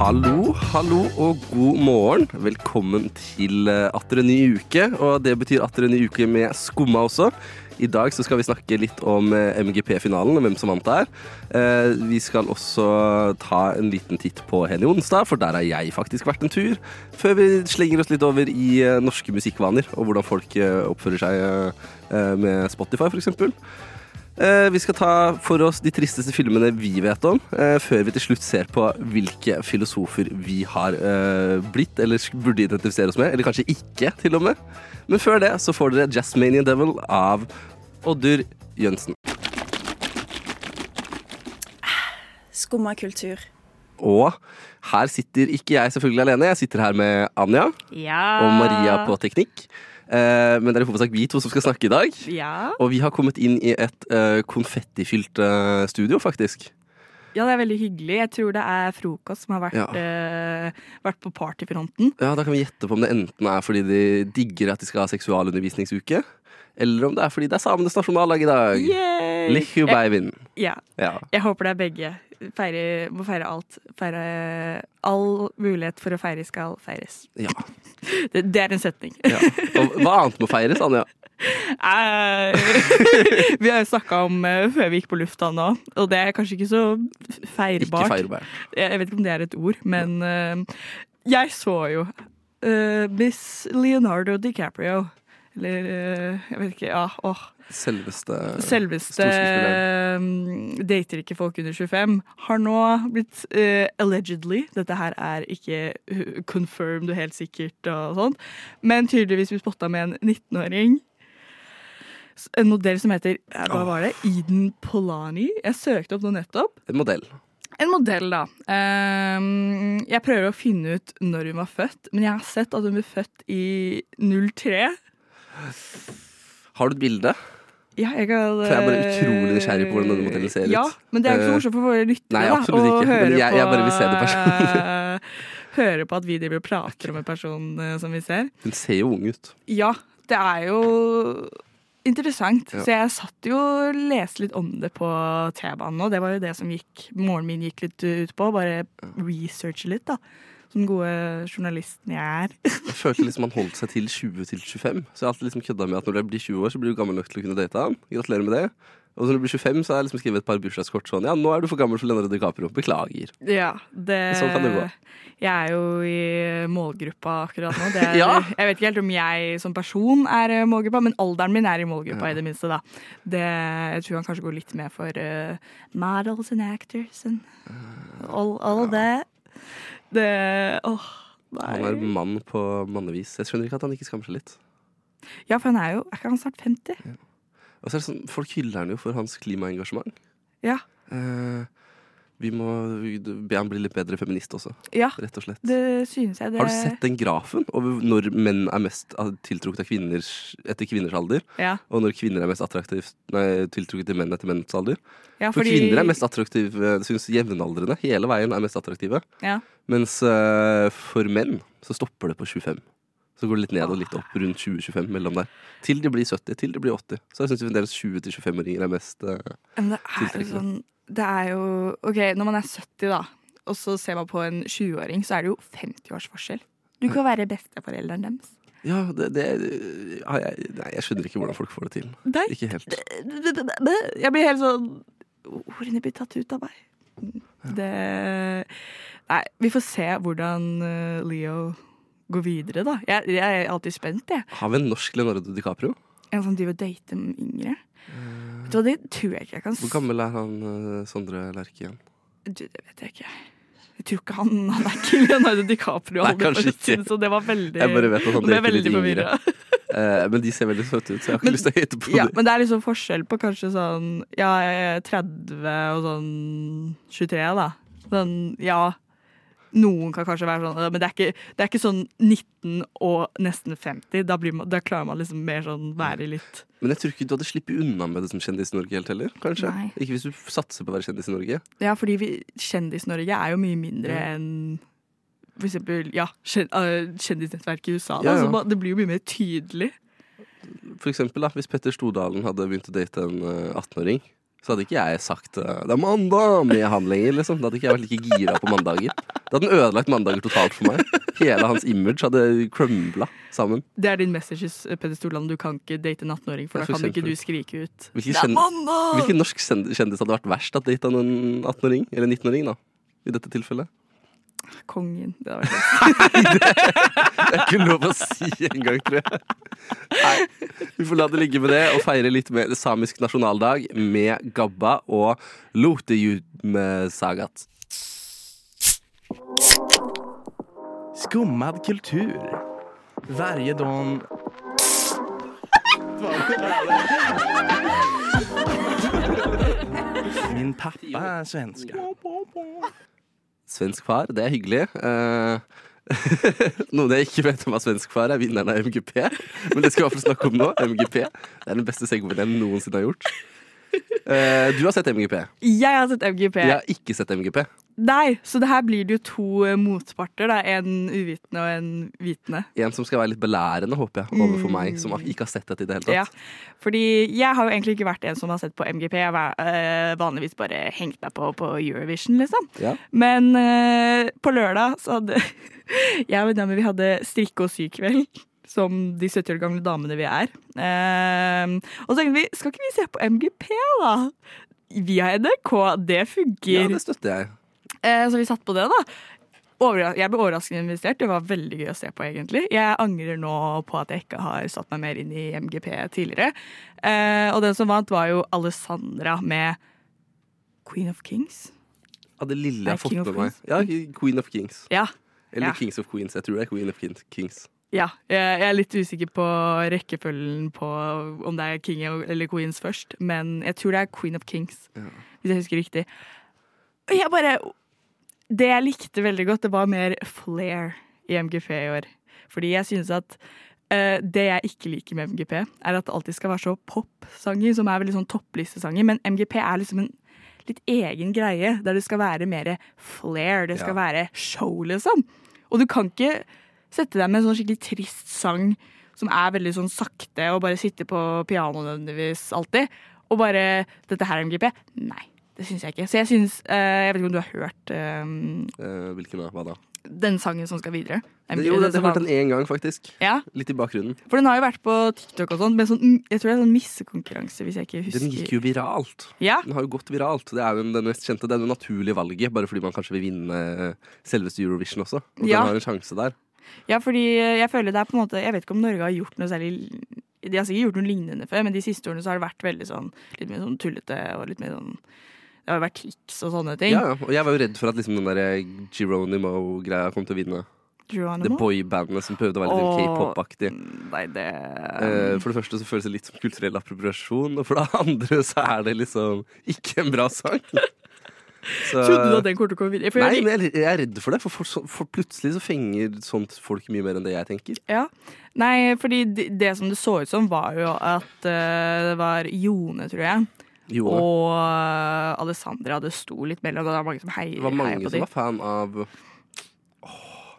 Hallo, hallo og god morgen. Velkommen til eh, atter en ny uke. Og det betyr atter en ny uke med Skumma også. I dag så skal vi snakke litt om eh, MGP-finalen og hvem som vant der. Eh, Vi skal også ta en liten titt på Henny Onsdag, for der har jeg faktisk vært en tur. Før vi slenger oss litt over i norske musikkvaner og hvordan folk oppfører seg med Spotify, f.eks. Eh, Vi skal ta for oss de tristeste filmene vi vet om, eh, før vi til slutt ser på hvilke filosofer vi har eh, blitt, eller burde identifisere oss med, eller kanskje ikke, til og med. Men før det så får dere Jasmanian Devil av Oddur Jønsen. Skumma kultur. Og her sitter ikke jeg selvfølgelig alene, jeg sitter her med Anja Ja. og Maria på teknikk. Eh, Men det er i hovedsak vi to som skal snakke i dag. Ja. Og vi har kommet inn i et eh, konfettifylt eh, studio, faktisk. ja, det er veldig hyggelig. Jeg tror det er frokost som har vært, Ja. uh, vært på partyfronten. Ja, Da kan vi gjette på om det enten er fordi de digger at de skal ha seksualundervisningsuke, eller om det er fordi det er samenes nasjonaldag i dag. Lihu beivin. Ja, Ja. jeg håper det er begge. Feire, må feire alt. Feire all mulighet for å feire skal feires. ja. Det, det er en setning. ja. Og hva annet må feires, Anja? Eh, vi har jo snakka om eh, før vi gikk på lufta nå, og det er kanskje ikke så Ikke feirbart. Jeg vet ikke om det er et ord, men eh, jeg så jo uh, Miss Leonardo DiCaprio. Eller eh, jeg vet ikke. Ja, åh. Selveste Selveste eh, dater ikke folk under 25. Har nå blitt uh, allegedly Dette her er ikke uh, confirmed og helt sikkert, og sånt, men tydeligvis blitt spotta med en 19-åring. En modell som heter eh, Hva var det? Eden Polani. Jeg søkte opp noe nettopp. En modell. En modell, da. Ehm, jeg prøver å finne ut når hun var født, men jeg har sett at hun ble født i 03. Har du et bilde? Ja, jeg, kan, For jeg er bare utrolig nysgjerrig på hvordan denne modellen ser ut. Ja, men det er ikke så Eh, morsomt for våre lyttere. nei, absolutt ikke, men jeg- jeg bare vil se det personlig. høre på at vi driver og prater om en person eh, som vi ser. Hun ser jo ung ut. Ja, det er jo interessant. Ja. Så jeg satt jo og leste litt om det på T-banen, og det var jo det som gikk, morgenen min gikk litt ut på. Bare researche litt, da. Som gode journalisten jeg er. Jeg følte liksom han holdt seg til 20 til 25. Så jeg har alltid liksom kødda med at når du blir 20 år, så blir du gammel nok til å kunne date han. Gratulerer med det. Og når du blir 25, så har jeg liksom skrevet et par bursdagskort sånn Ja, nå er du for gammel for Leonardo DiCaprio. Beklager. Ja, det Sånn kan det gå. Jeg er jo i målgruppa akkurat nå. Det er, Ja. Jeg vet ikke helt om jeg som person er i målgruppa, men alderen min er i målgruppa, i det minste. da. Det, jeg tror han kanskje går litt med for uh, models and actors and all, all that. Det Åh, Han er mann på mannevis. Jeg skjønner ikke at han ikke skammer seg litt. Ja, for han er jo Er ikke han snart 50? Og så er det sånn, Folk hyller han jo for hans klimaengasjement. Ja. Eh, vi må be han bli litt bedre feminist også, Ja, rett og slett. det synes jeg. Det, Har du sett den grafen over når menn er mest tiltrukket av kvinner etter kvinners alder, Ja, og når kvinner er mest tiltrukket til menn etter menns alder? ja fordi... For kvinner er mest attraktive, syns jevnaldrende hele veien er mest attraktive. Ja. Mens eh, for menn så stopper det på 25. Så går det litt ned og litt opp rundt 20-25 mellom der. Til de blir 70, til de blir 80. Så jeg syns fremdeles 20-25-åringer er mest uh, Men det er jo sånn Det er jo OK, når man er 70, da, og så ser man på en 20-åring, så er det jo 50 års forskjell. Du kan være besteforelderen deres. Ja, det, det jeg Nei, jeg skjønner ikke hvordan folk får det til. Nei. Ikke helt. Jeg blir helt sånn Ordene blir tatt ut av meg. Det Nei, vi får se hvordan eh, Leo går videre, da. Jeg, jeg er alltid spent, jeg. Har vi en norsk Leonardo DiCaprio? En som driver og dater yngre? yngre. Vet du hva, det tror jeg ikke jeg kan Hvor gammel er han eh, Sondre Lerche igjen? Du, det vet jeg ikke. Jeg tror ikke han, han er ikke Leonardo DiCaprio. Nei, kanskje si ikke. Så det var veldig Jeg bare vet at han ble litt veldig yngre. forvirra. Eh, men de ser veldig søte ut, så jeg har ikke Men- lyst til å høyte på Ja, dem. men det er liksom forskjell på kanskje sånn Ja, jeg er 30 og sånn 23, da. Sånn, ja. Noen kan kanskje være sånn, men det er ikke, det er ikke sånn 19 og nesten 50. Da, blir man, da klarer man liksom mer sånn være litt Men jeg tror ikke du hadde sluppet unna med det som kjendis i Norge helt heller. kanskje? Nei. Ikke hvis du satser på å være kjendis i Norge. Ja, fordi vi- Kjendis-Norge er jo mye mindre Ja. enn for eksempel ja, øh, kjendisnettverket i USA. Da, ja. så det blir jo mye mer tydelig. For eksempel, da, hvis Petter Stordalen hadde begynt å date en eh, 18-åring, så hadde ikke jeg sagt eh, 'det er mandag' med han lenger, liksom. Da hadde ikke jeg vært like gira på mandager. Da hadde den ødelagt mandager totalt for meg. Hele hans image hadde crumbla sammen. Det er din message, Peder Storland. Du kan ikke date en 18-åring, for da kan ikke du skrike ut. Hvilken, Det er mandag! hvilken norsk kjendis hadde vært verst at data en 18-åring? Eller 19-åring, da. I dette tilfellet. Kongen. Det hadde vært Det er ikke lov å si engang, tror jeg. Nei, vi får la det ligge med det og feire litt med samisk nasjonaldag med gabba og lotejudmesagat. Skummad kultur. Varje dag... Min pappa er svenska. Svensk far, det er hyggelig. Uh, Noen jeg ikke vet om er svensk far, er vinneren av MGP. Men det skal vi i hvert fall snakke om nå. MGP. Det er den beste segwayen jeg noensinne har gjort. Uh, du har sett MGP. Jeg har sett MGP. Jeg har ikke sett MGP. Nei, så det her blir det jo to eh, motparter. Da. En uvitende og en vitende. En som skal være litt belærende, håper jeg, overfor meg, som ikke har sett dette i det hele Ja, tatt. fordi jeg har jo egentlig ikke vært en som har sett på MGP. Jeg har eh, vanligvis bare hengt meg på på Eurovision, liksom. Ja. Men eh, på lørdag så hadde jeg og venninna mi vi hadde strikke- og sykveld. Som de 70 år gamle damene vi er. Uh, og så tenkte vi, skal ikke vi se på MGP, da? Via NRK. Det ja, det støtter jeg. Eh, så vi satt på det, da. Jeg ble overraskende investert. Det var veldig gøy å se på, egentlig. Jeg angrer nå på at jeg ikke har satt meg mer inn i MGP tidligere. Eh, og den som vant, var jo Alessandra med Queen of Kings. Ja, det lille jeg har fått med meg. Ja, Queen of Kings. Ja. Eller Ja. Kings of Queens. Jeg tror det er Queen of Kings. ja. Jeg er litt usikker på rekkefølgen på om det er King eller Queens først, men jeg tror det er Queen of Kings, hvis jeg husker riktig. Og jeg bare Det jeg likte veldig godt, det var mer flair i MGP i år. Fordi jeg synes at uh, det jeg ikke liker med MGP, er at det alltid skal være så popsanger, som er veldig sånn topplistesanger. Men MGP er liksom en litt egen greie, der det skal være mer flair. Det skal Ja. være show, liksom. Og du kan ikke sette deg med en sånn skikkelig trist sang som er veldig sånn sakte, og bare sitte på piano nødvendigvis alltid. Og bare 'Dette her er MGP'. Nei, det syns jeg ikke. Så jeg syns uh, Jeg vet ikke om du har hørt eh, uh, hvilken da? Hva da? den sangen som skal videre? Det, jo, det, det har som den én gang, faktisk. Ja, Litt i bakgrunnen. for den har jo vært på TikTok og sånn, men sånn, jeg tror det er sånn missekonkurranse, hvis jeg ikke husker. Den gikk jo viralt. Ja, Den har jo gått viralt. Det er jo den mest kjente, det er det naturlige valget, bare fordi man kanskje vil vinne selveste Eurovision også. Og Ja. den har en sjanse der. ja, fordi jeg føler det er på en måte Jeg vet ikke om Norge har gjort noe særlig De har sikkert gjort noe lignende før, men de siste årene så har det vært veldig sånn litt mer sånn tullete og litt mer sånn Det har jo vært hits og sånne ting. Ja, ja. Og jeg var jo redd for at liksom den der Geronimo-greia kom til å vinne. Det Geronimo? boybandet som prøvde å være litt sånn k-pop-aktig. Det Uh, For det første så føles det litt som kulturell appropriasjon, og for det andre så er det liksom ikke en bra sang. Så, Trodde du at den kom til å komme videre? For Nei, men jeg jeg er redd for det, for, for, så- for plutselig så fenger sånt folk mye mer enn det jeg tenker. ja. Nei, fordi det, det som det så ut som, var jo at uh, det var Jone, tror jeg, Jo, og uh, Alessandra. Det sto litt mellom. Det var mange som heier, det var mange heier på som dem. var fan av oh,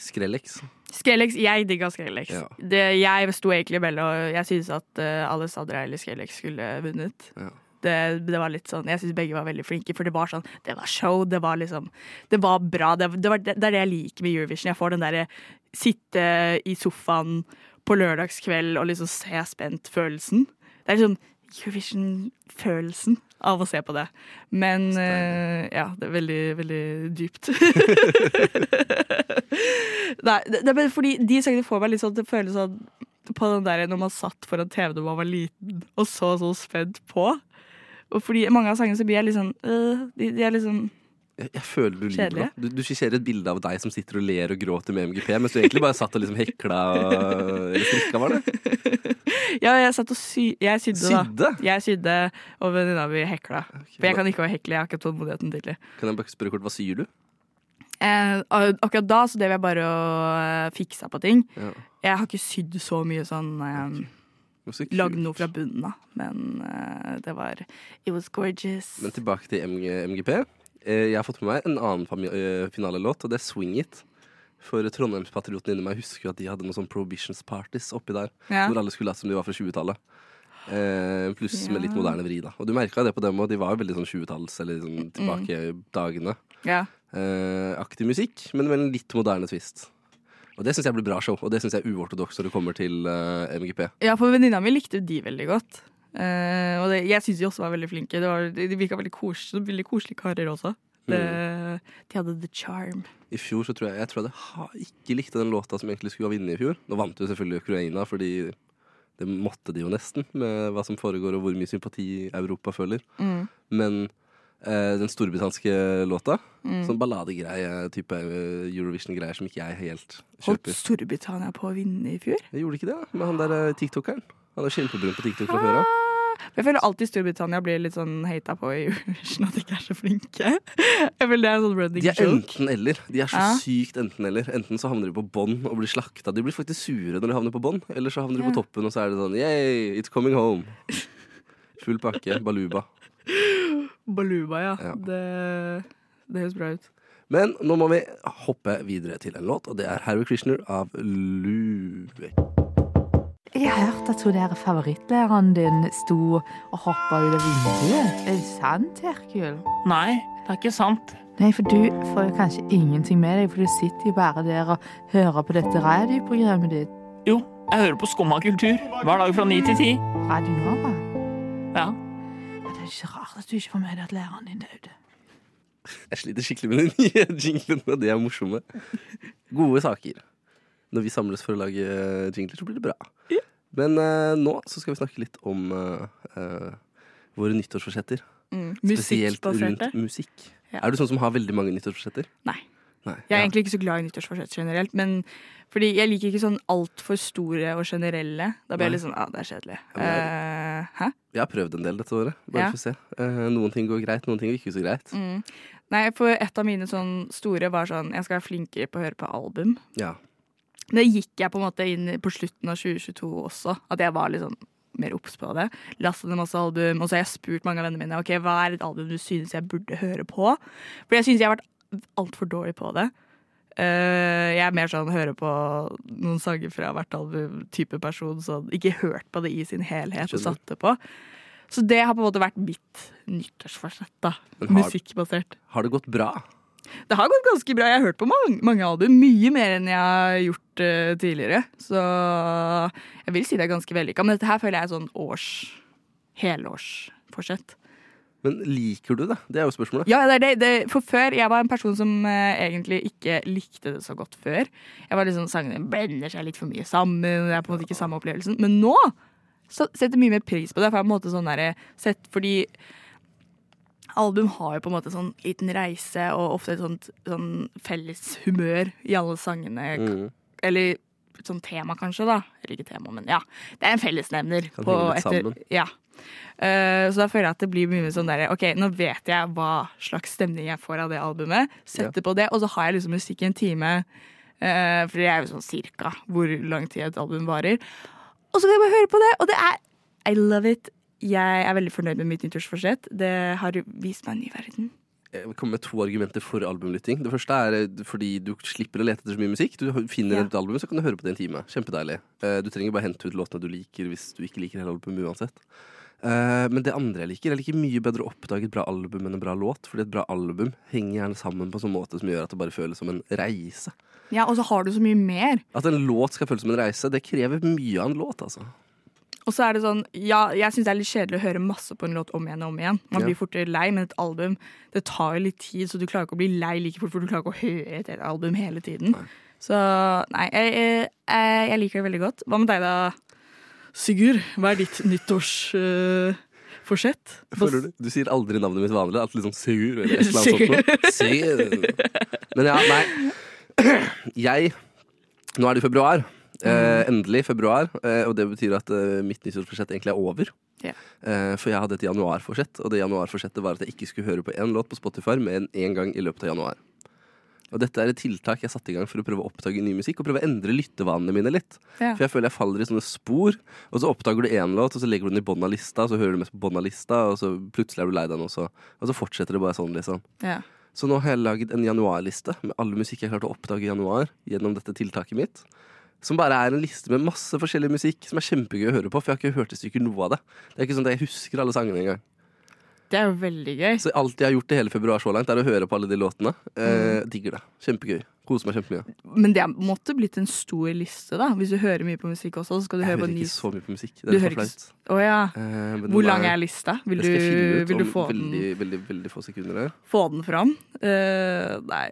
Skrellex. Skrellex, jeg digga Skrellex. Ja. Det, jeg sto egentlig mellom Jeg syntes at uh, Alessandra eller Skrellex skulle vunnet. Ja. Det, det var litt sånn Jeg syns begge var veldig flinke, for det var sånn Det var show, det var liksom Det var bra. Det, det, var, det, det er det jeg liker med Eurovision. Jeg får den derre sitte i sofaen på lørdagskveld og liksom se spent-følelsen. Det er liksom Eurovision-følelsen av å se på det. Men uh, ja, det er veldig, veldig dypt. Nei, det, det er bare fordi de sangene får meg litt sånn Det føles sånn på den der når man satt foran TV da man var liten og så så spent på. Og fordi mange av sangene så blir jeg litt sånn øh, de, de er liksom Jeg, jeg føler du lyver. Du, du skisserer et bilde av deg som sitter og ler og gråter med MGP, mens du egentlig bare satt og liksom hekla Eller strikka, var det? Ja, jeg satt og sy jeg sydde, da. Sydde? Jeg sydde, og venninna mi hekla. For jeg kan ikke være hekler, jeg har ikke tålmodigheten til det. Kan jeg bare spørre kort, hva syr du? Eh, akkurat da så drev jeg bare og eh, fiksa på ting. Ja. Jeg har ikke sydd så mye sånn eh, så. Lagd noe fra bunnen av. Men eh, det var It was gorgeous. Men tilbake til MG, MGP. Eh, Jeg har fått med meg en annen eh, finalelåt, og det er Swing It. For Trondheimspatrioten inni meg husker at de hadde noen sånn prohibitions parties oppi der. Ja. Hvor alle skulle late som de var fra 20-tallet. Eh, pluss med litt moderne vri, da. Og du merka det på dem, òg. de var jo veldig sånn 20-talls, eller Mm. sånn tilbake i dagene. Ja. Eh, aktiv musikk, men med en litt moderne twist. Og det syns jeg blir bra show, og det syns jeg er uortodoks når det kommer til eh, MGP. Ja, for venninna mi likte de veldig godt. Eh, og det, jeg syns de også var veldig flinke. Det var, de virka veldig, kos, veldig koselige karer også. Det, Mm. De hadde the charm. I fjor så tror jeg jeg tror jeg ha, ikke likte den låta som egentlig skulle ha vunnet i fjor. Nå vant jo selvfølgelig Ukraina, fordi det måtte de jo nesten, med hva som foregår og hvor mye sympati Europa føler. Mm. Men uh, den storbritanniske låta, Mm. sånn balladegreie, type eh, Eurovision-greier som ikke jeg helt kjøper. Holdt. Storbritannia på å vinne i fjor? Jeg gjorde ikke det, med han der tiktokeren. Han er kjempebrun på TikTok fra før av. Jeg føler alltid Storbritannia blir litt sånn hata på i Eurovision, at de ikke er så flinke. Jeg føler det er en sånn running De er enten-eller. De er så Ja. sykt enten-eller. Enten så havner de på bånn og blir slakta. De blir faktisk sure når de havner på bånn, eller så havner de på toppen, og så er det sånn yay, it's coming home. Full pakke. Baluba. Baluba, ja. Ja. Det, det høres bra ut. Men nå må vi hoppe videre til en låt, og det er Harry Krishner av Lue. Jeg har hørt at hun der favorittlæreren din sto og hoppa ut av vinduet. Er det sant, Herkul? Nei, det er ikke sant. Nei, for du får jo kanskje ingenting med deg, for du sitter jo bare der og hører på dette radioprogrammet ditt. Jo, jeg hører på Skumma kultur hver dag fra ni til ti. Radio Nova. Ja. Ja, det er ikke rart at du ikke får med deg at læreren din døde. Jeg sliter skikkelig med de nye jinglene, og de er morsomme. Gode saker. Når vi samles for å lage jingler, så blir det bra. Men uh, nå så skal vi snakke litt om uh, uh, våre nyttårsforsetter. Mm. Spesielt rundt musikk. Ja. Er du sånn som har veldig mange nyttårsforsetter? Nei. Nei. Jeg er Ja. egentlig ikke så glad i nyttårsforsett generelt, men fordi jeg liker ikke sånn altfor store og generelle. Da blir jeg litt sånn ah, det er kjedelig. Ja, Eh, hæ? Jeg har prøvd en del dette året. Bare Ja. for å se. Noen ting går greit, noen ting går ikke så greit. Mm. Nei, for et av mine sånn store var sånn Jeg skal være flinkere på å høre på album. Ja. Det gikk jeg på en måte inn på slutten av 2022 også. At jeg var litt sånn mer obs på det. Lastet ned masse album, og så har jeg spurt mange av vennene mine Ok, hva er et album du synes jeg burde høre på. For jeg synes jeg har vært altfor dårlig på det. Uh, jeg er mer sånn hører på noen sanger fra hvert album-type person. Så ikke hørt på det i sin helhet og satt det på. Så det har på en måte vært mitt nyttårsforsett. da har, Musikkbasert. har det gått bra? Det har gått ganske bra. Jeg har hørt på mange, mange album. Mye mer enn jeg har gjort uh, tidligere. Så jeg vil si det er ganske vellykka. Men dette her føler jeg er sånn års helårsforsett. Men liker du det? Det er jo spørsmålet. Ja, det er det, det. For før jeg var en person som eh, egentlig ikke likte det så godt før. Jeg var liksom Sangene blender seg litt for mye sammen. Det er på en måte ikke samme opplevelsen. Men nå så setter jeg mye mer pris på det. For jeg på en måte sånn der, sett Fordi album har jo på en måte sånn liten reise og ofte et sånt sånn felles humør i alle sangene. Mm. Eller sånt tema, kanskje, da. Eller ikke tema, men ja. Det er en fellesnevner. På etter- Ja. uh, så da føler jeg at det blir mye sånn derre OK, nå vet jeg hva slags stemning jeg får av det albumet. Setter på det, og så har jeg liksom musikk i en time. Uh, for det er jo sånn cirka hvor lang tid et album varer. Og så kan jeg bare høre på det, og det er I love it. Jeg er veldig fornøyd med mitt nyttårsforsett. Det har vist meg en ny verden. Jeg kommer med to argumenter for albumlytting. Det første er eh, fordi du slipper å lete etter så mye musikk. Du finner Ja. et album, så kan du høre på det en time. Kjempedeilig. Eh, Du trenger bare hente ut låtene du liker, hvis du ikke liker hele albumet uansett. Eh, Men det andre jeg liker, jeg liker mye bedre å oppdage et bra album enn en bra låt. Fordi et bra album henger gjerne sammen på en sånn måte som gjør at det bare føles som en reise. Ja, Og så har du så mye mer. At en låt skal føles som en reise, det krever mye av en låt, altså. Og så er det sånn, ja, jeg syns det er litt kjedelig å høre masse på en låt om igjen og om igjen. Man blir fortere lei, men et album det tar jo litt tid, så du klarer ikke å bli lei like fort, for du klarer ikke å høre et album hele tiden. Nei. Så nei, jeg, jeg, jeg, liker det veldig godt. Hva med deg da, Sigurd? Hva er ditt nyttårsforsett? Føler du? Du sier aldri navnet mitt vanlig. Alt litt sånn Sigur eller et eller annet sånt. noe. Men ja, nei. Jeg Nå er det februar. Eh, endelig februar. Eh, og det betyr at eh, mitt nyttårsforsett egentlig er over. Ja. Eh, for jeg hadde et januarforsett, og det januarforsettet var at jeg ikke skulle høre på én låt på Spotify mer enn én gang i løpet av januar. Og dette er et tiltak jeg satte i gang for å prøve å oppdage ny musikk og prøve å endre lyttevanene mine litt. Ja. For jeg føler jeg faller i sånne spor, og så oppdager du én låt, og så legger du den i bånn av lista, og så hører du mest på bånn av lista, og så plutselig er du lei den også. Og så fortsetter det bare sånn, liksom. Ja. Så nå har jeg lagd en januarliste med alle musikk jeg klarte å oppdage i januar gjennom dette tiltaket mitt. Som bare er en liste med masse forskjellig musikk som er kjempegøy å høre på. For jeg har ikke hørt i stykker noe av det. Det er ikke sånn at jeg husker alle sangene engang. Det er jo veldig gøy. Så alt jeg har gjort i hele februar så langt, er å høre på alle de låtene. Eh, Mm. digger det. Kjempegøy. Koser meg kjempemye. Men det måtte blitt en stor liste, da. Hvis du hører mye på musikk også, så skal du Jeg høre på hører ny ikke så mye på musikk. Det er hører for flaut. Å ja. Eh, Hvor lang er lista? Vil du, jeg vil du få, den, veldig, veldig, veldig få sekunder få den fram? Uh, nei.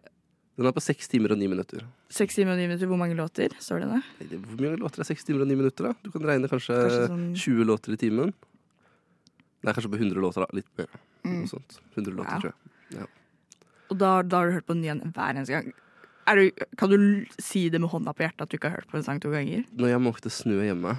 Den er på seks timer og ni minutter. Seks timer og ni minutter, hvor mange låter? Står det der? Hvor mange låter er seks timer og ni minutter? da? Du kan regne kanskje, Kanskje sånn 20 låter i timen. Nei, kanskje på 100 låter, da. Litt mer. Mm. Noe sånt. 100 låter, Ja. tror jeg. Og da, da har du hørt på den igjen hver eneste gang. Du, kan du si det med hånda på hjertet at du ikke har hørt på en sang to ganger? Når jeg måkte snø hjemme,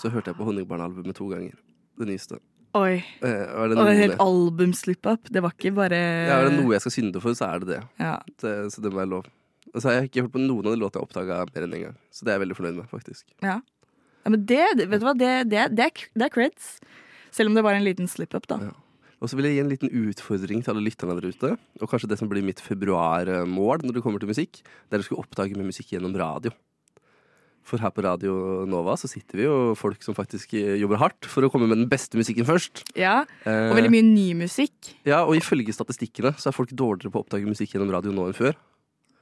så hørte jeg på Honningbarn-albumet to ganger. Det nyeste. Oi. Eh, er det Og noe, en hel album-slip-up. Det var ikke bare ja, er det noe jeg skal synde for, så er det det. Ja. det så det må være lov. Og så har jeg ikke hørt på noen av de låtene jeg oppdaga mer enn én en gang. Så det er jeg veldig fornøyd med, faktisk. Ja. ja men det, det- vet du hva, det, det, det, er, det er creds. Selv om det var en liten slip-up, da. Ja. Og så vil jeg gi en liten utfordring til alle lytterne der ute. Og kanskje det som blir mitt februarmål når det kommer til musikk, det er å skulle oppdage med musikk gjennom radio. For her på Radio Nova så sitter vi jo folk som faktisk eh, jobber hardt for å komme med den beste musikken først. Ja, Eh, Og veldig mye ny musikk. Ja, og ifølge statistikkene så er folk dårligere på å oppdage musikk gjennom radio nå enn før.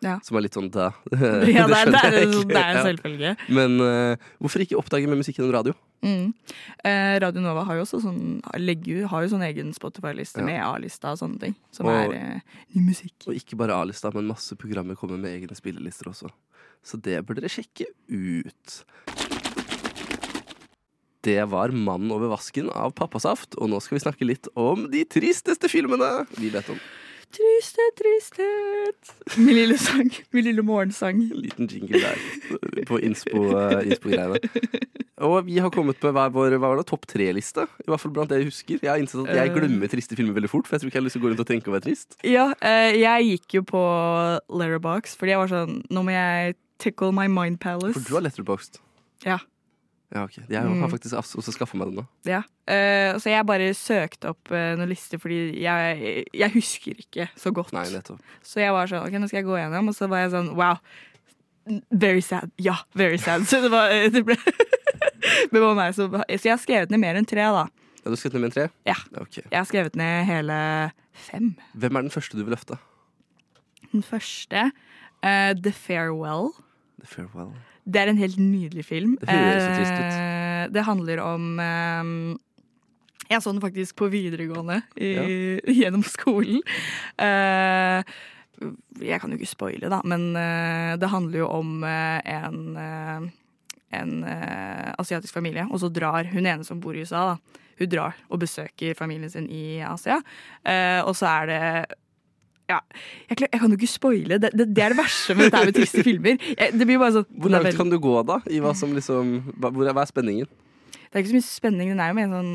Ja. Som er litt sånn da. Ja, det det er, jeg det er en Ja. Men uh, hvorfor ikke oppdage med musikk gjennom radio? Mm. Eh, Radio Nova har jo også sånn, legger, har jo sånn egen Spotify-liste Ja. med A-lista og sånne ting. Som Og- er eh, ny musikk. Og ikke bare A-lista, men masse programmer kommer med egne spillelister også. Så det bør dere sjekke ut. Det var 'Mannen over vasken' av Pappasaft, og nå skal vi snakke litt om de tristeste filmene vi vet om. Tristhet, tristhet. Min lille sang. Min lille morgensang. En liten jingle der på innspo- innspo-greiene. og vi har kommet på hver vår hva var det, topp tre-liste. I hvert fall blant det jeg husker. Jeg har innsett at jeg Eh. glemmer triste filmer veldig fort, for jeg tror ikke jeg har lyst til å gå rundt og tenke og være trist. Ja, eh, jeg gikk jo på Letterbox, fordi jeg var sånn Nå må jeg tickle my mind palace. For du har letterboxed. Ja. Ja, ok. Jeg har Mm. faktisk også skaffa meg den nå. Ja. Uh, så jeg bare søkte opp uh, noen lister, fordi jeg, jeg husker ikke så godt. Nei, nettopp. Så jeg var sånn, ok, nå skal jeg gå gjennom, og så var jeg sånn, wow. Very sad. Ja, very sad. Så det var, det ble, det var meg som, så jeg har skrevet ned mer enn tre da. Ja, du har skrevet ned mer enn tre? Ja. Okay. Jeg har skrevet ned hele fem. Hvem er den første du vil løfte? Den første, Uh, The Farewell. The Farewell. Det er en helt nydelig film. Det høres så trist ut. Eh, Det handler om eh, Jeg så den faktisk på videregående i, gjennom skolen. Eh, jeg kan jo ikke spoile, da, men det handler jo om en en asiatisk familie, og så drar hun ene som bor i USA, da. Hun drar og besøker familien sin i Asia. Og så er det ja, jeg, jeg kan jo ikke spoile. Det, det, det er det verste med dette med triste filmer. Jeg, det blir bare sånn Hvor langt kan du gå, da? I hva som liksom hva, hvor er, hva er spenningen? Det er ikke så mye spenning, den er jo mer sånn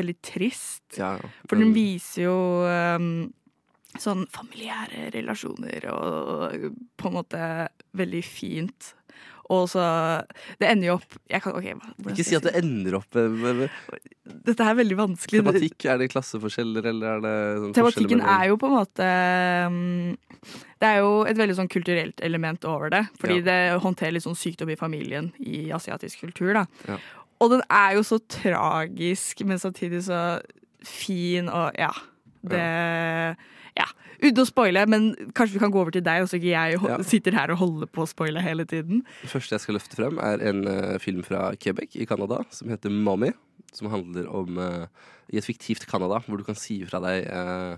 veldig trist. Ja, For den viser jo um, sånn familiære relasjoner og på en måte veldig fint. Og så Det ender jo opp jeg kan, okay, Ikke si at det ender opp med Dette er veldig vanskelig. tematikk. Er det klasseforskjeller, eller er det sånn Tematikken er jo på en måte um, Det er jo et veldig sånn kulturelt element over det. Fordi det håndterer litt sånn sykdom i familien i asiatisk kultur. da. Ja. Og den er jo så tragisk, men samtidig så fin og ja. Det Ja. Uten å spoile, men kanskje vi kan gå over til deg, og så ikke jeg Ja. sitter her og holder på å spoile hele tiden. Det første jeg skal løfte frem, er en uh, film fra Quebec i Canada som heter Mommy. Som handler om uh, i et fiktivt Canada, hvor du kan si fra deg uh,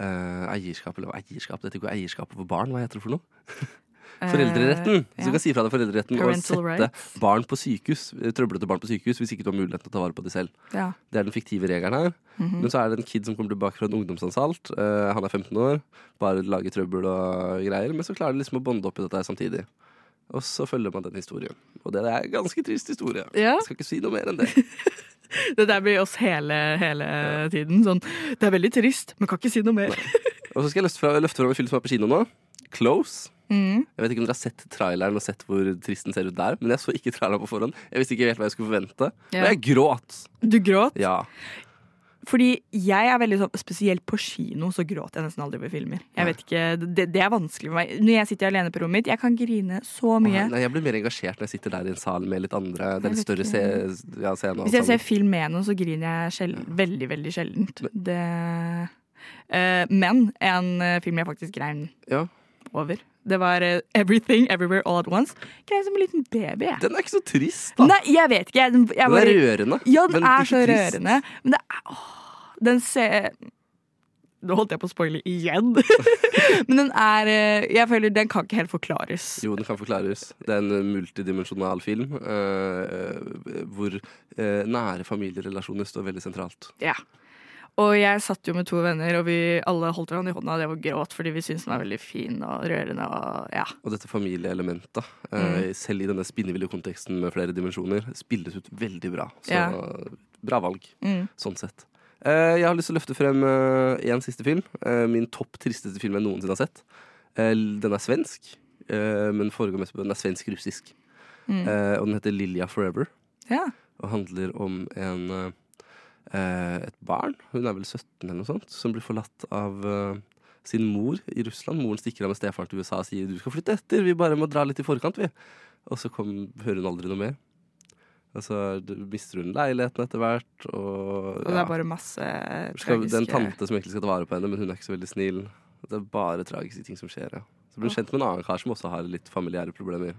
eierskap Eller eierskap, dette er ikke eierskap over barn, hva heter det for noe? Foreldreretten! Eh, Så du kan si fra deg foreldreretten og sette barn på sykehus, eh, trøblete barn på sykehus hvis ikke du har mulighet til å ta vare på dem selv. Det er den fiktive regelen her. Mhm. Men så er det en kid som kommer tilbake fra en ungdomsanstalt. Eh, han er 15 år, bare lager trøbbel og greier. Men så klarer de liksom å bonde opp i dette samtidig. Og så følger man den historien. Og det er en ganske trist historie. Ja. Jeg skal ikke si noe mer enn det. Det der blir oss hele, hele tiden. Sånn, det er veldig trist, men kan ikke si noe mer. Og så skal jeg løfte fra- løfte fram en film som er på kino nå. Close. Mm. Jeg vet ikke om dere har sett traileren og sett hvor trist den ser ut der, men jeg så ikke traileren på forhånd. Jeg visste ikke helt hva jeg skulle forvente. Ja. Men jeg gråt. Du gråt? Ja. Fordi jeg er veldig sånn Spesielt på kino så gråter jeg nesten aldri ved filmer. Jeg vet ikke, det, det er vanskelig for meg. Når jeg sitter alene på rommet mitt, jeg kan grine så mye. Nei, jeg blir mer engasjert når jeg sitter der i en sal med litt andre. Det er litt større se, ja, scene. Hvis jeg ser film med noen, så griner jeg sjel veldig, veldig sjeldent. Det, uh, men en eh, film jeg faktisk grein Ja. Over, det var eh, Everything Everywhere All At Once. Grein som en liten baby. jeg. Den er ikke så trist, da. Nei, jeg vet ikke. Jeg, jeg den er bare- rørende. Ja, den men er så trist. rørende. Men det er åh, Den ser Nå holdt jeg på å spoile igjen. Men den er eh, Jeg føler den kan ikke helt forklares. Jo, den kan forklares. Det er en eh, multidimensjonal film uh, hvor uh, nære familierelasjoner står veldig sentralt. Ja. Og jeg satt jo med to venner, og vi alle holdt hverandre i hånda, det var gråt fordi vi syntes den var veldig fin og rørende. Og ja. Og dette familieelementet, mm. selv i denne spinnville konteksten med flere dimensjoner, spilles ut veldig bra. Så Ja. bra valg, Mm. sånn sett. Eh, jeg har lyst til å løfte frem én siste film. Eh, min topp tristeste film jeg noensinne har sett. Eh, den er svensk, eh, men foregår mest på Den er svensk-russisk. Mm. Eh, og den heter Lilja Forever. ja. og handler om en, eh, eh, et barn, hun er vel 17 eller noe sånt, som blir forlatt av eh, sin mor i Russland. Moren stikker av med stefaren til USA og sier du skal flytte etter, vi bare må dra litt i forkant, vi. Og så kom, hører hun aldri noe mer. Og så mister hun leiligheten etter hvert. Og, Og det er bare masse tragiske det er en tante som egentlig skal ta vare på henne, men hun er ikke så veldig snill. Det er bare tragiske ting som skjer. Ja. Så blir hun kjent med en annen kar som også har litt familiære problemer.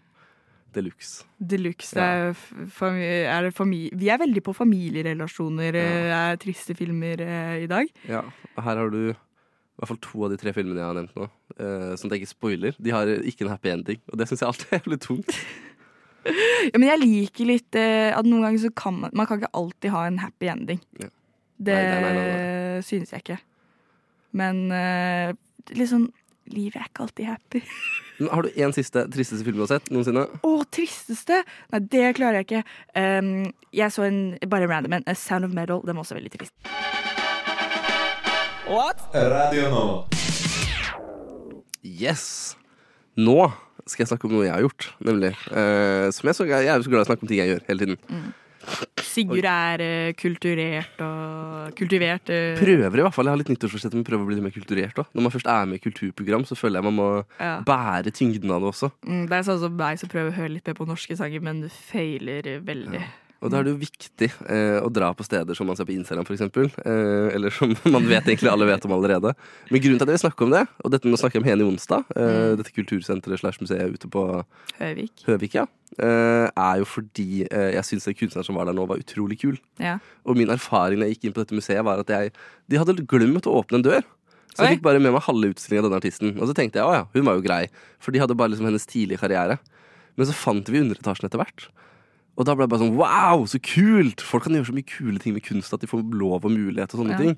De luxe. De luxe. det er er Vi er veldig på familierelasjoner, ja. er triste filmer eh, i dag. Ja, og her har du i hvert fall to av de tre filmene jeg har nevnt nå. Uh, som jeg ikke spoiler. De har ikke en happy ending, og det syns jeg alltid er jævlig tungt. Ja, men jeg liker litt eh, at noen ganger så kan man Man kan ikke alltid ha en happy ending. Ja. Det Nei, nei, nei, synes jeg ikke. Men eh, litt sånn Livet er ikke alltid happy. Har du én siste tristeste film du har sett noensinne? Å, tristeste! Nei, det klarer jeg ikke. Um, jeg så en bare random en. A Sound of Metal. Den var også veldig trist. What? Radio nå. Yes! Nå skal jeg snakke om noe jeg har gjort, nemlig. Uh, som jeg, så, jeg er så glad i å snakke om ting jeg gjør hele tiden. Sigurd er uh, kulturert og kultivert. Uh. Prøver i hvert fall. Jeg har litt nyttårsforsett om å prøve å bli litt mer kulturert òg. Når man først er med i kulturprogram, så føler jeg man må Ja. bære tyngden av det også. Mm, det er sånn som meg som prøver å høre litt mer på norske sanger, men feiler veldig. veldig. Og da er det jo viktig eh, å dra på steder som man ser på Instagram, f.eks. Eh, eller som man vet egentlig alle vet om allerede. Men grunnen til at jeg vil snakke om det, og dette nå snakker jeg om Heni Onsdag, eh, dette kultursenteret slash museet ute på Høvik. Høvik, ja, eh, er jo fordi eh, jeg syns den kunstneren som var der nå, var utrolig kul. Ja. Og min erfaring da jeg gikk inn på dette museet, var at jeg, de hadde glemt å åpne en dør. Så jeg fikk bare med meg halve utstillingen av denne artisten. Og så tenkte jeg å ja, hun var jo grei. For de hadde bare liksom hennes tidlige karriere. Men så fant vi underetasjen etter hvert. Og da ble det bare sånn wow, så kult! Folk kan gjøre så mye kule ting med kunst at de får lov og mulighet og sånne Ja. ting.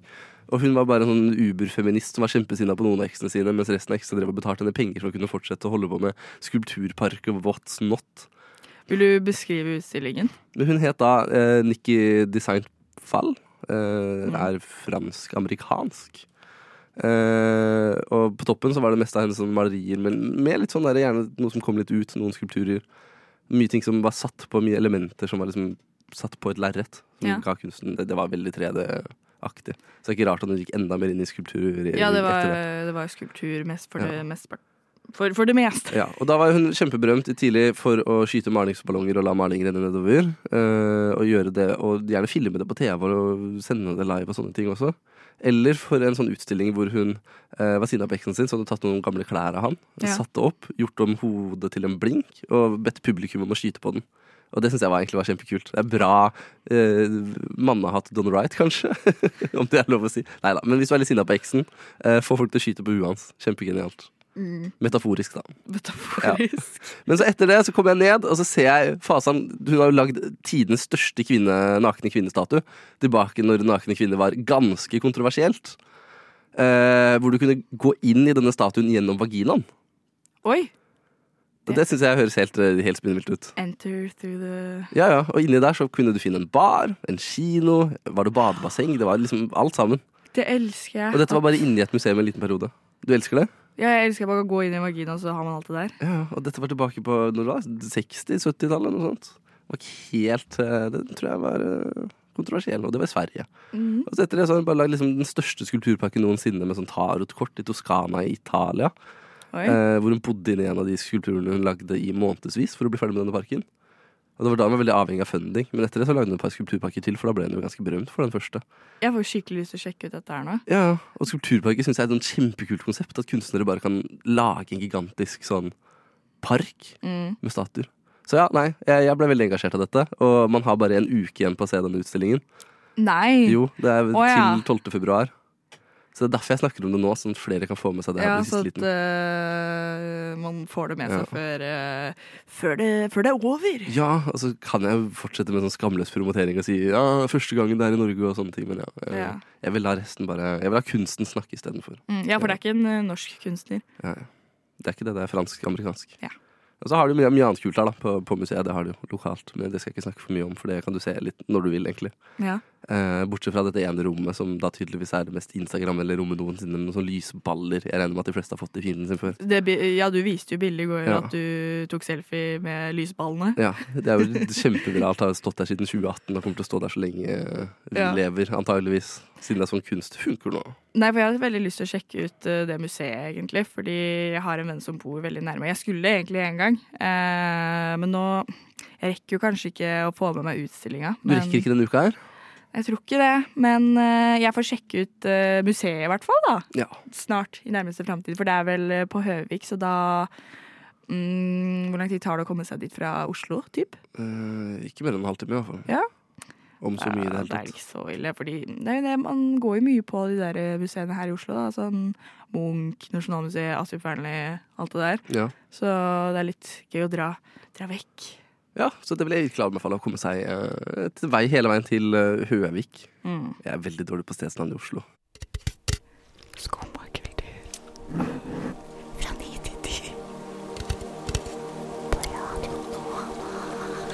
Og hun var bare en sånn uberfeminist som var kjempesinna på noen av eksene sine, mens resten av eksene drev og betalte henne penger for å kunne fortsette å holde på med skulpturpark og what's not. Vil du beskrive utstillingen? Hun het da eh, Nikki Design Fall. Eh, Er fransk-amerikansk. Eh, og på toppen så var det meste av hennes malerier, men med litt sånn der, gjerne noe som kom litt ut. Noen skulpturer. Mye ting som var satt på, mye elementer som var liksom satt på et lerret. Ja. det, det var veldig 3D-aktig. Så det er ikke rart at hun gikk enda mer inn i skulptur. Ja, det var, det. var skulptur mest for, Ja. det, mest for, for det meste. Ja, og da var hun kjempeberømt tidlig for å skyte malingsballonger og la maling renne nedover. Øh, og gjøre det, og gjerne filme det på TV og sende det live og sånne ting også. Eller for en sånn utstilling hvor hun eh, var siden på eksen sin, så hadde hun tatt noen gamle klær av han, Ja. satt det opp, gjort om hodet til en blink og bedt publikum om å skyte på den. Og det syns jeg var, egentlig var kjempekult. Det er bra eh, mannehatt done right, kanskje. om det er lov å si. Nei da. Men hvis du er litt sinna på eksen, eh, få folk til å skyte på huet hans. Kjempegenialt. Metaforisk, da. Metaforisk. Men så etter det så kommer jeg ned, og så ser jeg Fasan Hun har jo lagd tidenes største kvinne, nakne kvinnestatue. Tilbake når nakne kvinner var ganske kontroversielt. Eh, hvor du kunne gå inn i denne statuen gjennom vaginaen. Oi! Det, det syns jeg høres helt, eh, helt spinnvilt ut. Enter through the Ja, ja, Og inni der så kunne du finne en bar, en kino, var det badebasseng? Det var liksom alt sammen. Det elsker jeg. Og dette var bare inni et museum en liten periode. Du elsker det? Ja, jeg elsker bare å gå inn i vagina, så har man alt det der. Ja, og dette var tilbake på når det var 60-70-tallet eller noe sånt. Det var ikke helt eh, Det tror jeg var eh, kontroversiell, og det var i Sverige. Mm. Og så etter det så har hun bare lagd liksom den største skulpturparken noensinne med sånn tarotkort i Toskana i Italia. Eh, hvor hun bodde inne i en av de skulpturene hun lagde i månedsvis for å bli ferdig med denne parken. Og det var da hun var veldig avhengig av funding. Men etter det så lagde hun et par skulpturparker til, for da ble hun jo ganske berømt for den første. Jeg får skikkelig lyst til å sjekke ut dette her nå. Ja, Og skulpturparker syns jeg er et kjempekult konsept. At kunstnere bare kan lage en gigantisk sånn park Mm. med statuer. Så ja, nei, jeg, jeg ble veldig engasjert av dette. Og man har bare en uke igjen på å se denne utstillingen. Nei! Jo, det er Å, ja. til 12. februar. Så det er derfor jeg snakker om det nå, sånn at flere kan få med seg det. her Ja, på så at liten. eh, man får det med seg Ja. før, uh, før, det, før det er over. Ja, og så kan jeg fortsette med sånn skamløs promotering og si ja, første gangen det er i Norge og sånne ting, men ja. Jeg, Ja. jeg vil la resten bare Jeg vil ha kunsten snakke istedenfor. Mm, ja, for det er ikke en eh, norsk kunstner. Ja, ja. Det er ikke det, det er fransk-amerikansk. Ja. Og så har du mye, mye annet kult her da, på, på museet. Det har du lokalt, men det skal jeg ikke snakke for mye om, for det kan du se litt når du vil, egentlig. Ja. Eh, bortsett fra dette ene rommet, som da tydeligvis er det mest Instagram-eller rommet noensinne. Med noen sånne lysballer. Jeg regner med at de fleste har fått i fienden sin før. Det, ja, du viste jo bildet i går Ja. at du tok selfie med lysballene. Ja, Det er jo kjempeviralt. Har stått der siden 2018 og kommer til å stå der så lenge vi Ja. lever, antageligvis. Siden det er sånn kunst funker nå. Nei, for jeg har veldig lyst til å sjekke ut eh, det museet, egentlig. Fordi jeg har en venn som bor veldig nærme. Jeg skulle egentlig en gang, eh, men nå Jeg rekker jo kanskje ikke å få med meg utstillinga. Du rekker ikke denne uka her? Jeg tror ikke det, men eh, jeg får sjekke ut eh, museet i hvert fall, da. Ja. Snart, i nærmeste framtid. For det er vel eh, på Høvik, så da mm, Hvor lang tid tar det å komme seg dit fra Oslo, typ? Eh, ikke mer enn en halvtime, i hvert fall. Ja. Om så mye i det hele tatt. det er ikke så ille, fordi det det, man går jo mye på de der museene her i Oslo. da, sånn Munch, Nasjonalmuseet, Asif Fearnley, alt det der. Ja. Så det er litt gøy å dra, dra vekk. Ja, så det vil jeg virkelig anbefale. Å komme seg uh, til vei hele veien til uh, Høvik. Mm. Jeg er veldig dårlig på stedsnavn i Oslo.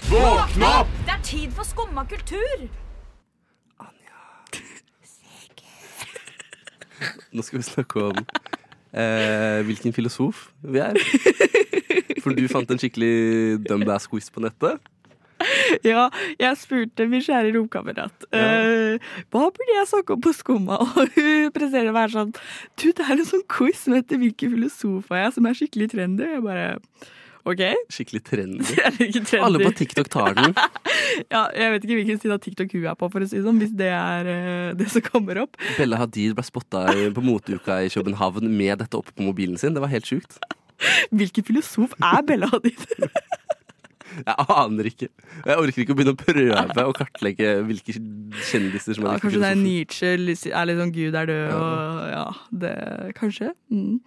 Det er tid for skumma kultur! Nå skal vi snakke om uh, hvilken filosof vi er. For du fant en skikkelig dumbass-quiz på nettet. Ja, jeg spurte min kjære romkamerat eh, hva burde jeg snakke om på Skumma, og hun presterer å være sånn Du, det er en sånn quiz som heter 'Hvilken filosof er jeg?' som er skikkelig trendy. Jeg bare OK. Skikkelig trendy. Trendy. Alle på TikTok tar den. Ja, jeg vet ikke hvilken side av TikTok hun er på, for å si det sånn, hvis det er uh, det som kommer opp. Bella Hadid ble spotta på moteuka i København med dette oppe på mobilen sin. Det var helt sjukt. Hvilken filosof er Bella Hadid? Jeg aner ikke. Jeg orker ikke å begynne å prøve å kartlegge hvilke kjendiser som er ja, kanskje det er. Nietzsche er litt sånn Gud er død og ja, det Kanskje. Mm.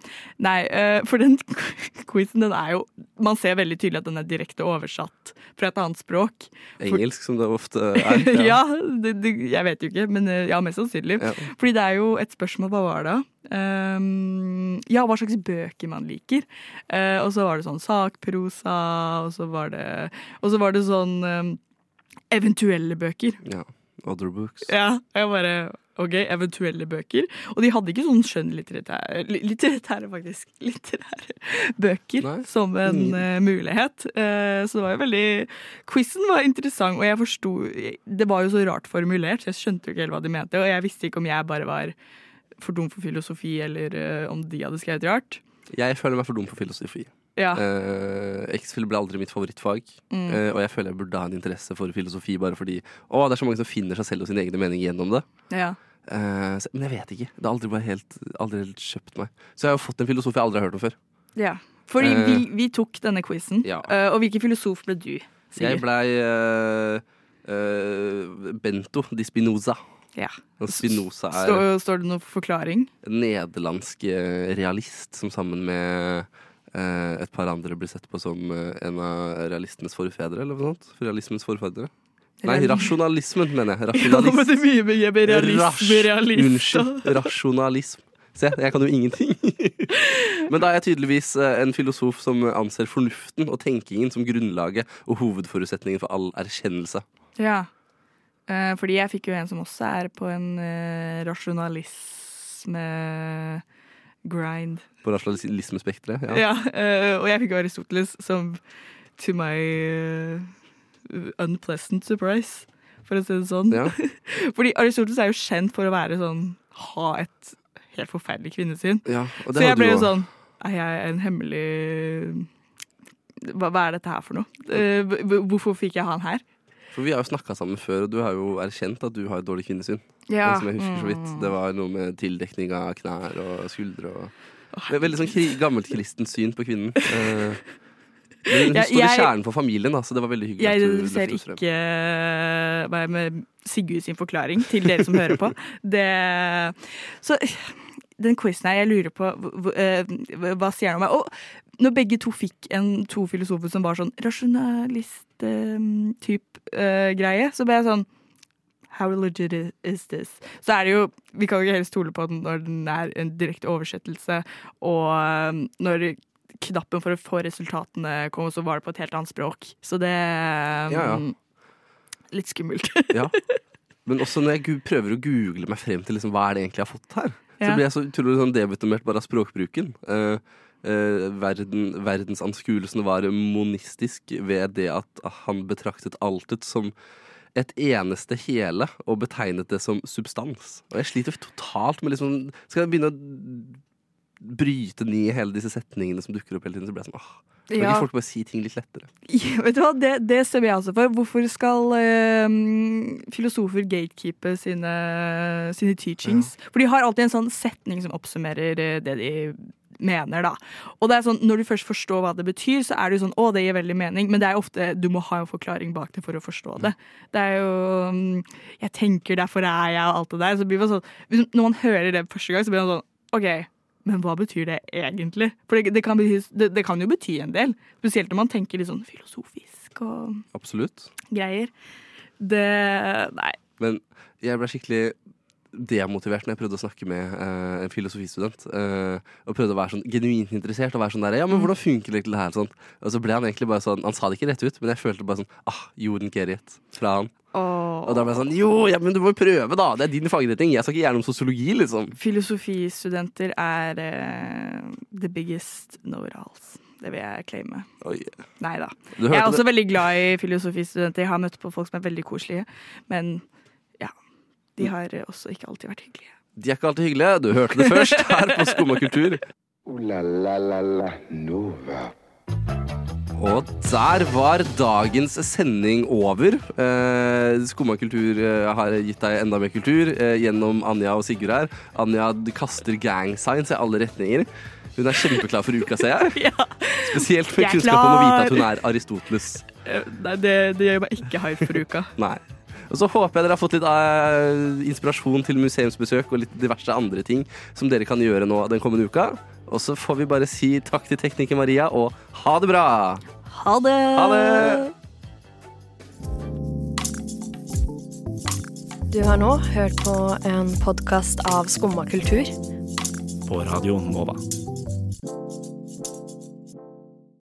Nei, eh, for den quizen, den er jo Man ser veldig tydelig at den er direkte oversatt fra et annet språk. For- Engelsk, som det ofte er. ja, det, det, jeg vet jo ikke, men eh, ja, mest sannsynlig. Ja. Fordi det er jo et spørsmål, hva var det? Ehm, ja, hva slags bøker man liker. Uh, og så var det sånn sakprosa, og så var det, og så var det sånn um, eventuelle bøker. Ja. Other books. Ja, jeg bare Ok, eventuelle bøker. Og de hadde ikke sånn skjønnlitterære li- Litterære, faktisk. Litterære bøker Nei. som en eh, mulighet. Uh, så det var jo veldig Quizen var interessant, og jeg forsto Det var jo så rart formulert, så jeg skjønte jo ikke helt hva de mente. Og jeg visste ikke om jeg bare var for dum for filosofi, eller uh, om de hadde skrevet rart. Jeg føler meg for dum for filosofi. Ja. Uh, X-film ble aldri mitt favorittfag. Mm. uh, og jeg føler jeg burde ha en interesse for filosofi bare fordi Å, det er så mange som finner seg selv og sine egne meninger gjennom det. ja. Uh, så, men jeg vet ikke. Det har aldri, helt, aldri helt kjøpt meg. Så jeg har jo fått en filosof jeg aldri har hørt om før. ja. Fordi vi, vi tok denne quizen, Ja. og hvilken filosof ble du? Sigurd? Jeg blei Bento di Spinoza. Ja. Spinoza er Står, står det noen forklaring? en nederlandsk eh, realist som sammen med eh, et par andre blir sett på som eh, en av realistenes forfedre, eller noe sånt. Realismens forfedre. Nei, rasjonalismen, mener jeg. Ja, men det er mye med realisme, realist Unnskyld. Rasjonalism. Se, jeg kan jo ingenting. Men da er jeg tydeligvis eh, en filosof som anser fornuften og tenkingen som grunnlaget og hovedforutsetningen for all erkjennelse. Ja. Eh, fordi jeg fikk jo en som også er på en eh, rasjonalisme-grind. På rasjonalismespekteret. Ja. Ja, eh, og jeg fikk Aristoteles som to my unpleasant surprise for å si det sånn. Ja. Fordi Aristoteles er jo kjent for å være sånn ha et helt forferdelig kvinnesyn. Ja, Så jeg ble jo sånn Er jeg en hemmelig hva, hva er dette her for noe? Hvorfor fikk jeg han her? For vi har jo snakka sammen før, og du har jo erkjent at du har et dårlig kvinnesyn. Ja. Som jeg husker så vidt. Mm. Det var noe med tildekning av knær og skuldre og Det Veldig sånn kri- gammelkristent syn på kvinnen. Eh, men hun Ja, står i kjernen for familien, da, så det var veldig hyggelig. Jeg ser ikke meg med Sigurd sin forklaring til dere som hører på. Det, så den quizen her, jeg lurer på hva- hva eh, sier den om meg? Og når begge to fikk en, to filosofer som var sånn rasjonalist-type greie, så ble jeg sånn How legit is this? Så er det jo Vi kan jo ikke helt stole på den når den er en direkte oversettelse, og eh, når knappen for å få resultatene kom, så var det på et helt annet språk. Så det Ja, ja. mm, Litt skummelt. Ja. Men også når jeg prøver å google meg frem til liksom, hva er det egentlig jeg har fått her, så Ja. blir jeg så utrolig sånn debutumert bare av språkbruken. Eh, eh, verden, verdensanskuelsen var monistisk ved det at han betraktet altet som et eneste hele og betegnet det som substans. Og jeg sliter totalt med liksom Skal jeg begynne å bryte ned hele disse setningene som dukker opp hele tiden, så blir jeg sånn åh, Kan Ja. ikke folk bare si ting litt lettere? Ja, vet du hva, det, det stemmer jeg også for. Hvorfor skal øh, filosofer gatekeepe sine, sine teachings? For de har alltid en sånn setning som oppsummerer eh, det de mener, da. Og det er sånn, når du først forstår hva det betyr, så er det jo sånn å, det gir veldig mening, men det er jo ofte du må ha en forklaring bak det for å forstå det. Det er jo mm, Jeg tenker, derfor er jeg, og alt det der. Så blir man sånn, når man hører det første gang, så blir man sånn OK. Men hva betyr det egentlig? For det, det, kan bety, det, det kan jo bety en del. Spesielt når man tenker litt sånn filosofisk og Absolutt. greier. Det Nei. Men jeg ble skikkelig demotivert når jeg prøvde å snakke med uh, en filosofistudent. Uh, og prøvde å være sånn genuint interessert og være sånn der Ja, men hvordan funker det her? Sånn. Og så ble han egentlig bare sånn Han sa det ikke rett ut, men jeg følte bare sånn Ah, you wouldn't get it. Fra han. Oh. Og da ble jeg sånn Jo, ja, men du må jo prøve, da! Det er din fagretning. Jeg skal ikke om sosiologi, liksom. Filosofistudenter er uh, the biggest know-it-alls. Det vil jeg claime. Oi. Nei da. Jeg er hørte også det? veldig glad i filosofistudenter. Jeg har møtt på folk som er veldig koselige, men. De har eh, også ikke alltid vært hyggelige. De er ikke alltid hyggelige. Du hørte det først her på Skumma kultur. Ooh la la la la Nova. Og der var dagens sending over. Eh, Skumma kultur eh, har gitt deg enda mer kultur eh, gjennom Anja og Sigurd her. Anja kaster gang signs i alle retninger. Hun er kjempeklar for uka, ser jeg. Spesielt med kunnskap om å vite at hun er Aristoteles. Eh, Nei, det, det gjør meg ikke hype for uka. Nei. Og så håper jeg dere har fått litt uh, inspirasjon til museumsbesøk og litt diverse andre ting som dere kan gjøre nå den kommende uka. Og så får vi bare si takk til tekniker Maria, og ha det bra! Ha det! Ha det! Du har nå hørt på en podkast av Skumma kultur. På Radio Nova.